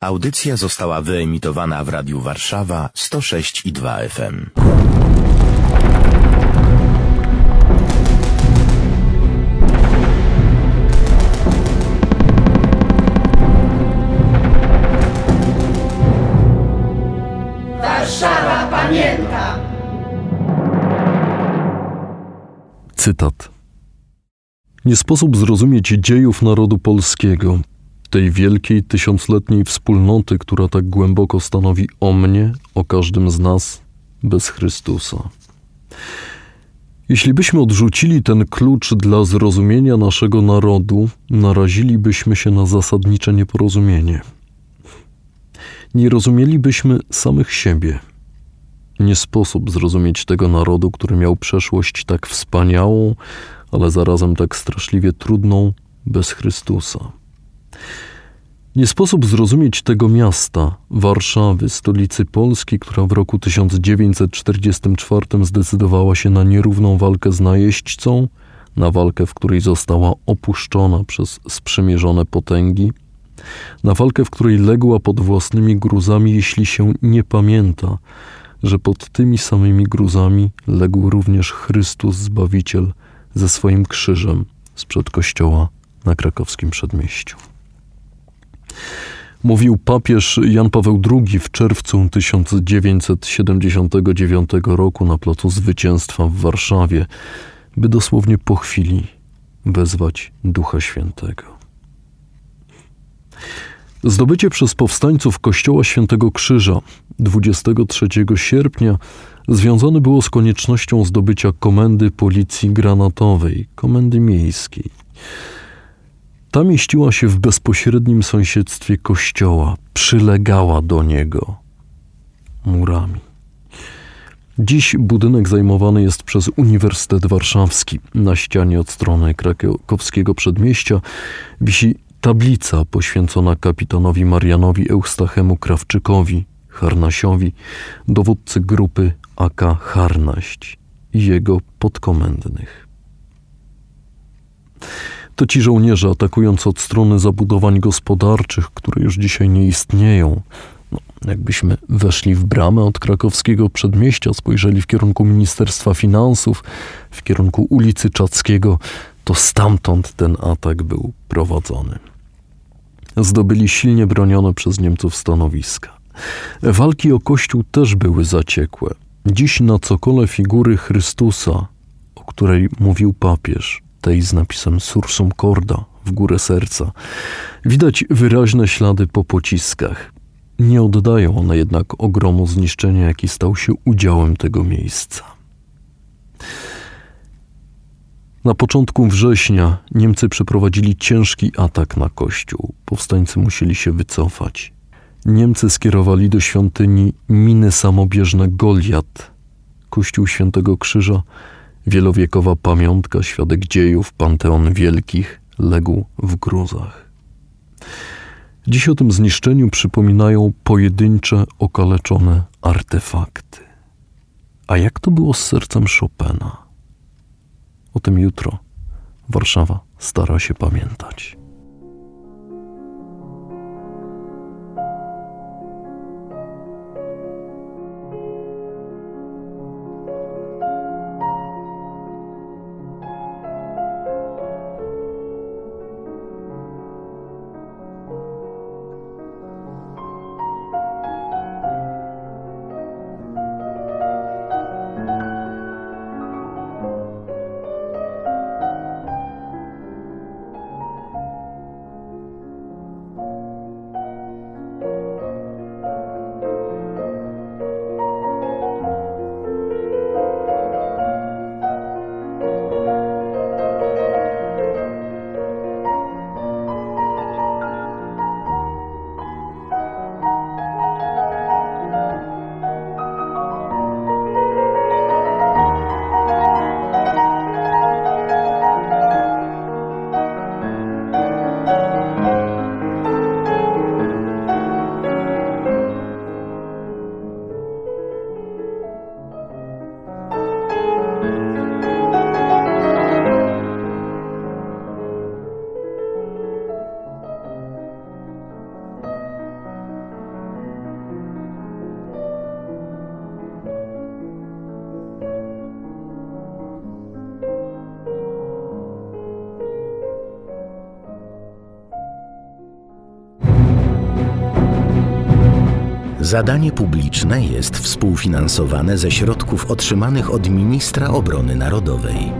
Audycja została wyemitowana w Radiu Warszawa 106 i 2 FM. Warszawa pamięta! Cytat. Nie sposób zrozumieć dziejów narodu polskiego, tej wielkiej tysiącletniej wspólnoty, która tak głęboko stanowi o mnie, o każdym z nas, bez Chrystusa. Jeśli byśmy odrzucili ten klucz dla zrozumienia naszego narodu, narazilibyśmy się na zasadnicze nieporozumienie. Nie rozumielibyśmy samych siebie. Nie sposób zrozumieć tego narodu, który miał przeszłość tak wspaniałą, ale zarazem tak straszliwie trudną, bez Chrystusa. Nie sposób zrozumieć tego miasta, Warszawy, stolicy Polski, która w roku 1944 zdecydowała się na nierówną walkę z najeźdźcą, na walkę, w której została opuszczona przez sprzymierzone potęgi, na walkę, w której legła pod własnymi gruzami, jeśli się nie pamięta, że pod tymi samymi gruzami legł również Chrystus Zbawiciel ze swoim krzyżem sprzed kościoła na krakowskim przedmieściu. Mówił papież Jan Paweł II w czerwcu 1979 roku na placu Zwycięstwa w Warszawie, by dosłownie po chwili wezwać Ducha Świętego. Zdobycie przez powstańców Kościoła Świętego Krzyża 23 sierpnia związane było z koniecznością zdobycia komendy policji granatowej, komendy miejskiej. Ta mieściła się w bezpośrednim sąsiedztwie kościoła, przylegała do niego murami. Dziś budynek zajmowany jest przez Uniwersytet Warszawski. Na ścianie od strony krakowskiego przedmieścia wisi tablica poświęcona kapitanowi Marianowi Eustachemu Krawczykowi, Harnasiowi, dowódcy grupy AK Harnaść i jego podkomendnych. To ci żołnierze, atakując od strony zabudowań gospodarczych, które już dzisiaj nie istnieją, no, jakbyśmy weszli w bramę od krakowskiego przedmieścia, spojrzeli w kierunku Ministerstwa Finansów, w kierunku ulicy Czackiego, to stamtąd ten atak był prowadzony. Zdobyli silnie bronione przez Niemców stanowiska. Walki o Kościół też były zaciekłe. Dziś na cokole figury Chrystusa, o której mówił papież, tej z napisem Sursum Corda w górę serca, widać wyraźne ślady po pociskach. Nie oddają one jednak ogromu zniszczenia, jaki stał się udziałem tego miejsca. Na początku września Niemcy przeprowadzili ciężki atak na kościół. Powstańcy musieli się wycofać. Niemcy skierowali do świątyni miny samobieżne Goliat. Kościół Świętego Krzyża, wielowiekowa pamiątka, świadek dziejów, panteon wielkich, legł w gruzach. Dziś o tym zniszczeniu przypominają pojedyncze, okaleczone artefakty. A jak to było z sercem Chopina? O tym jutro Warszawa stara się pamiętać. Zadanie publiczne jest współfinansowane ze środków otrzymanych od Ministra Obrony Narodowej.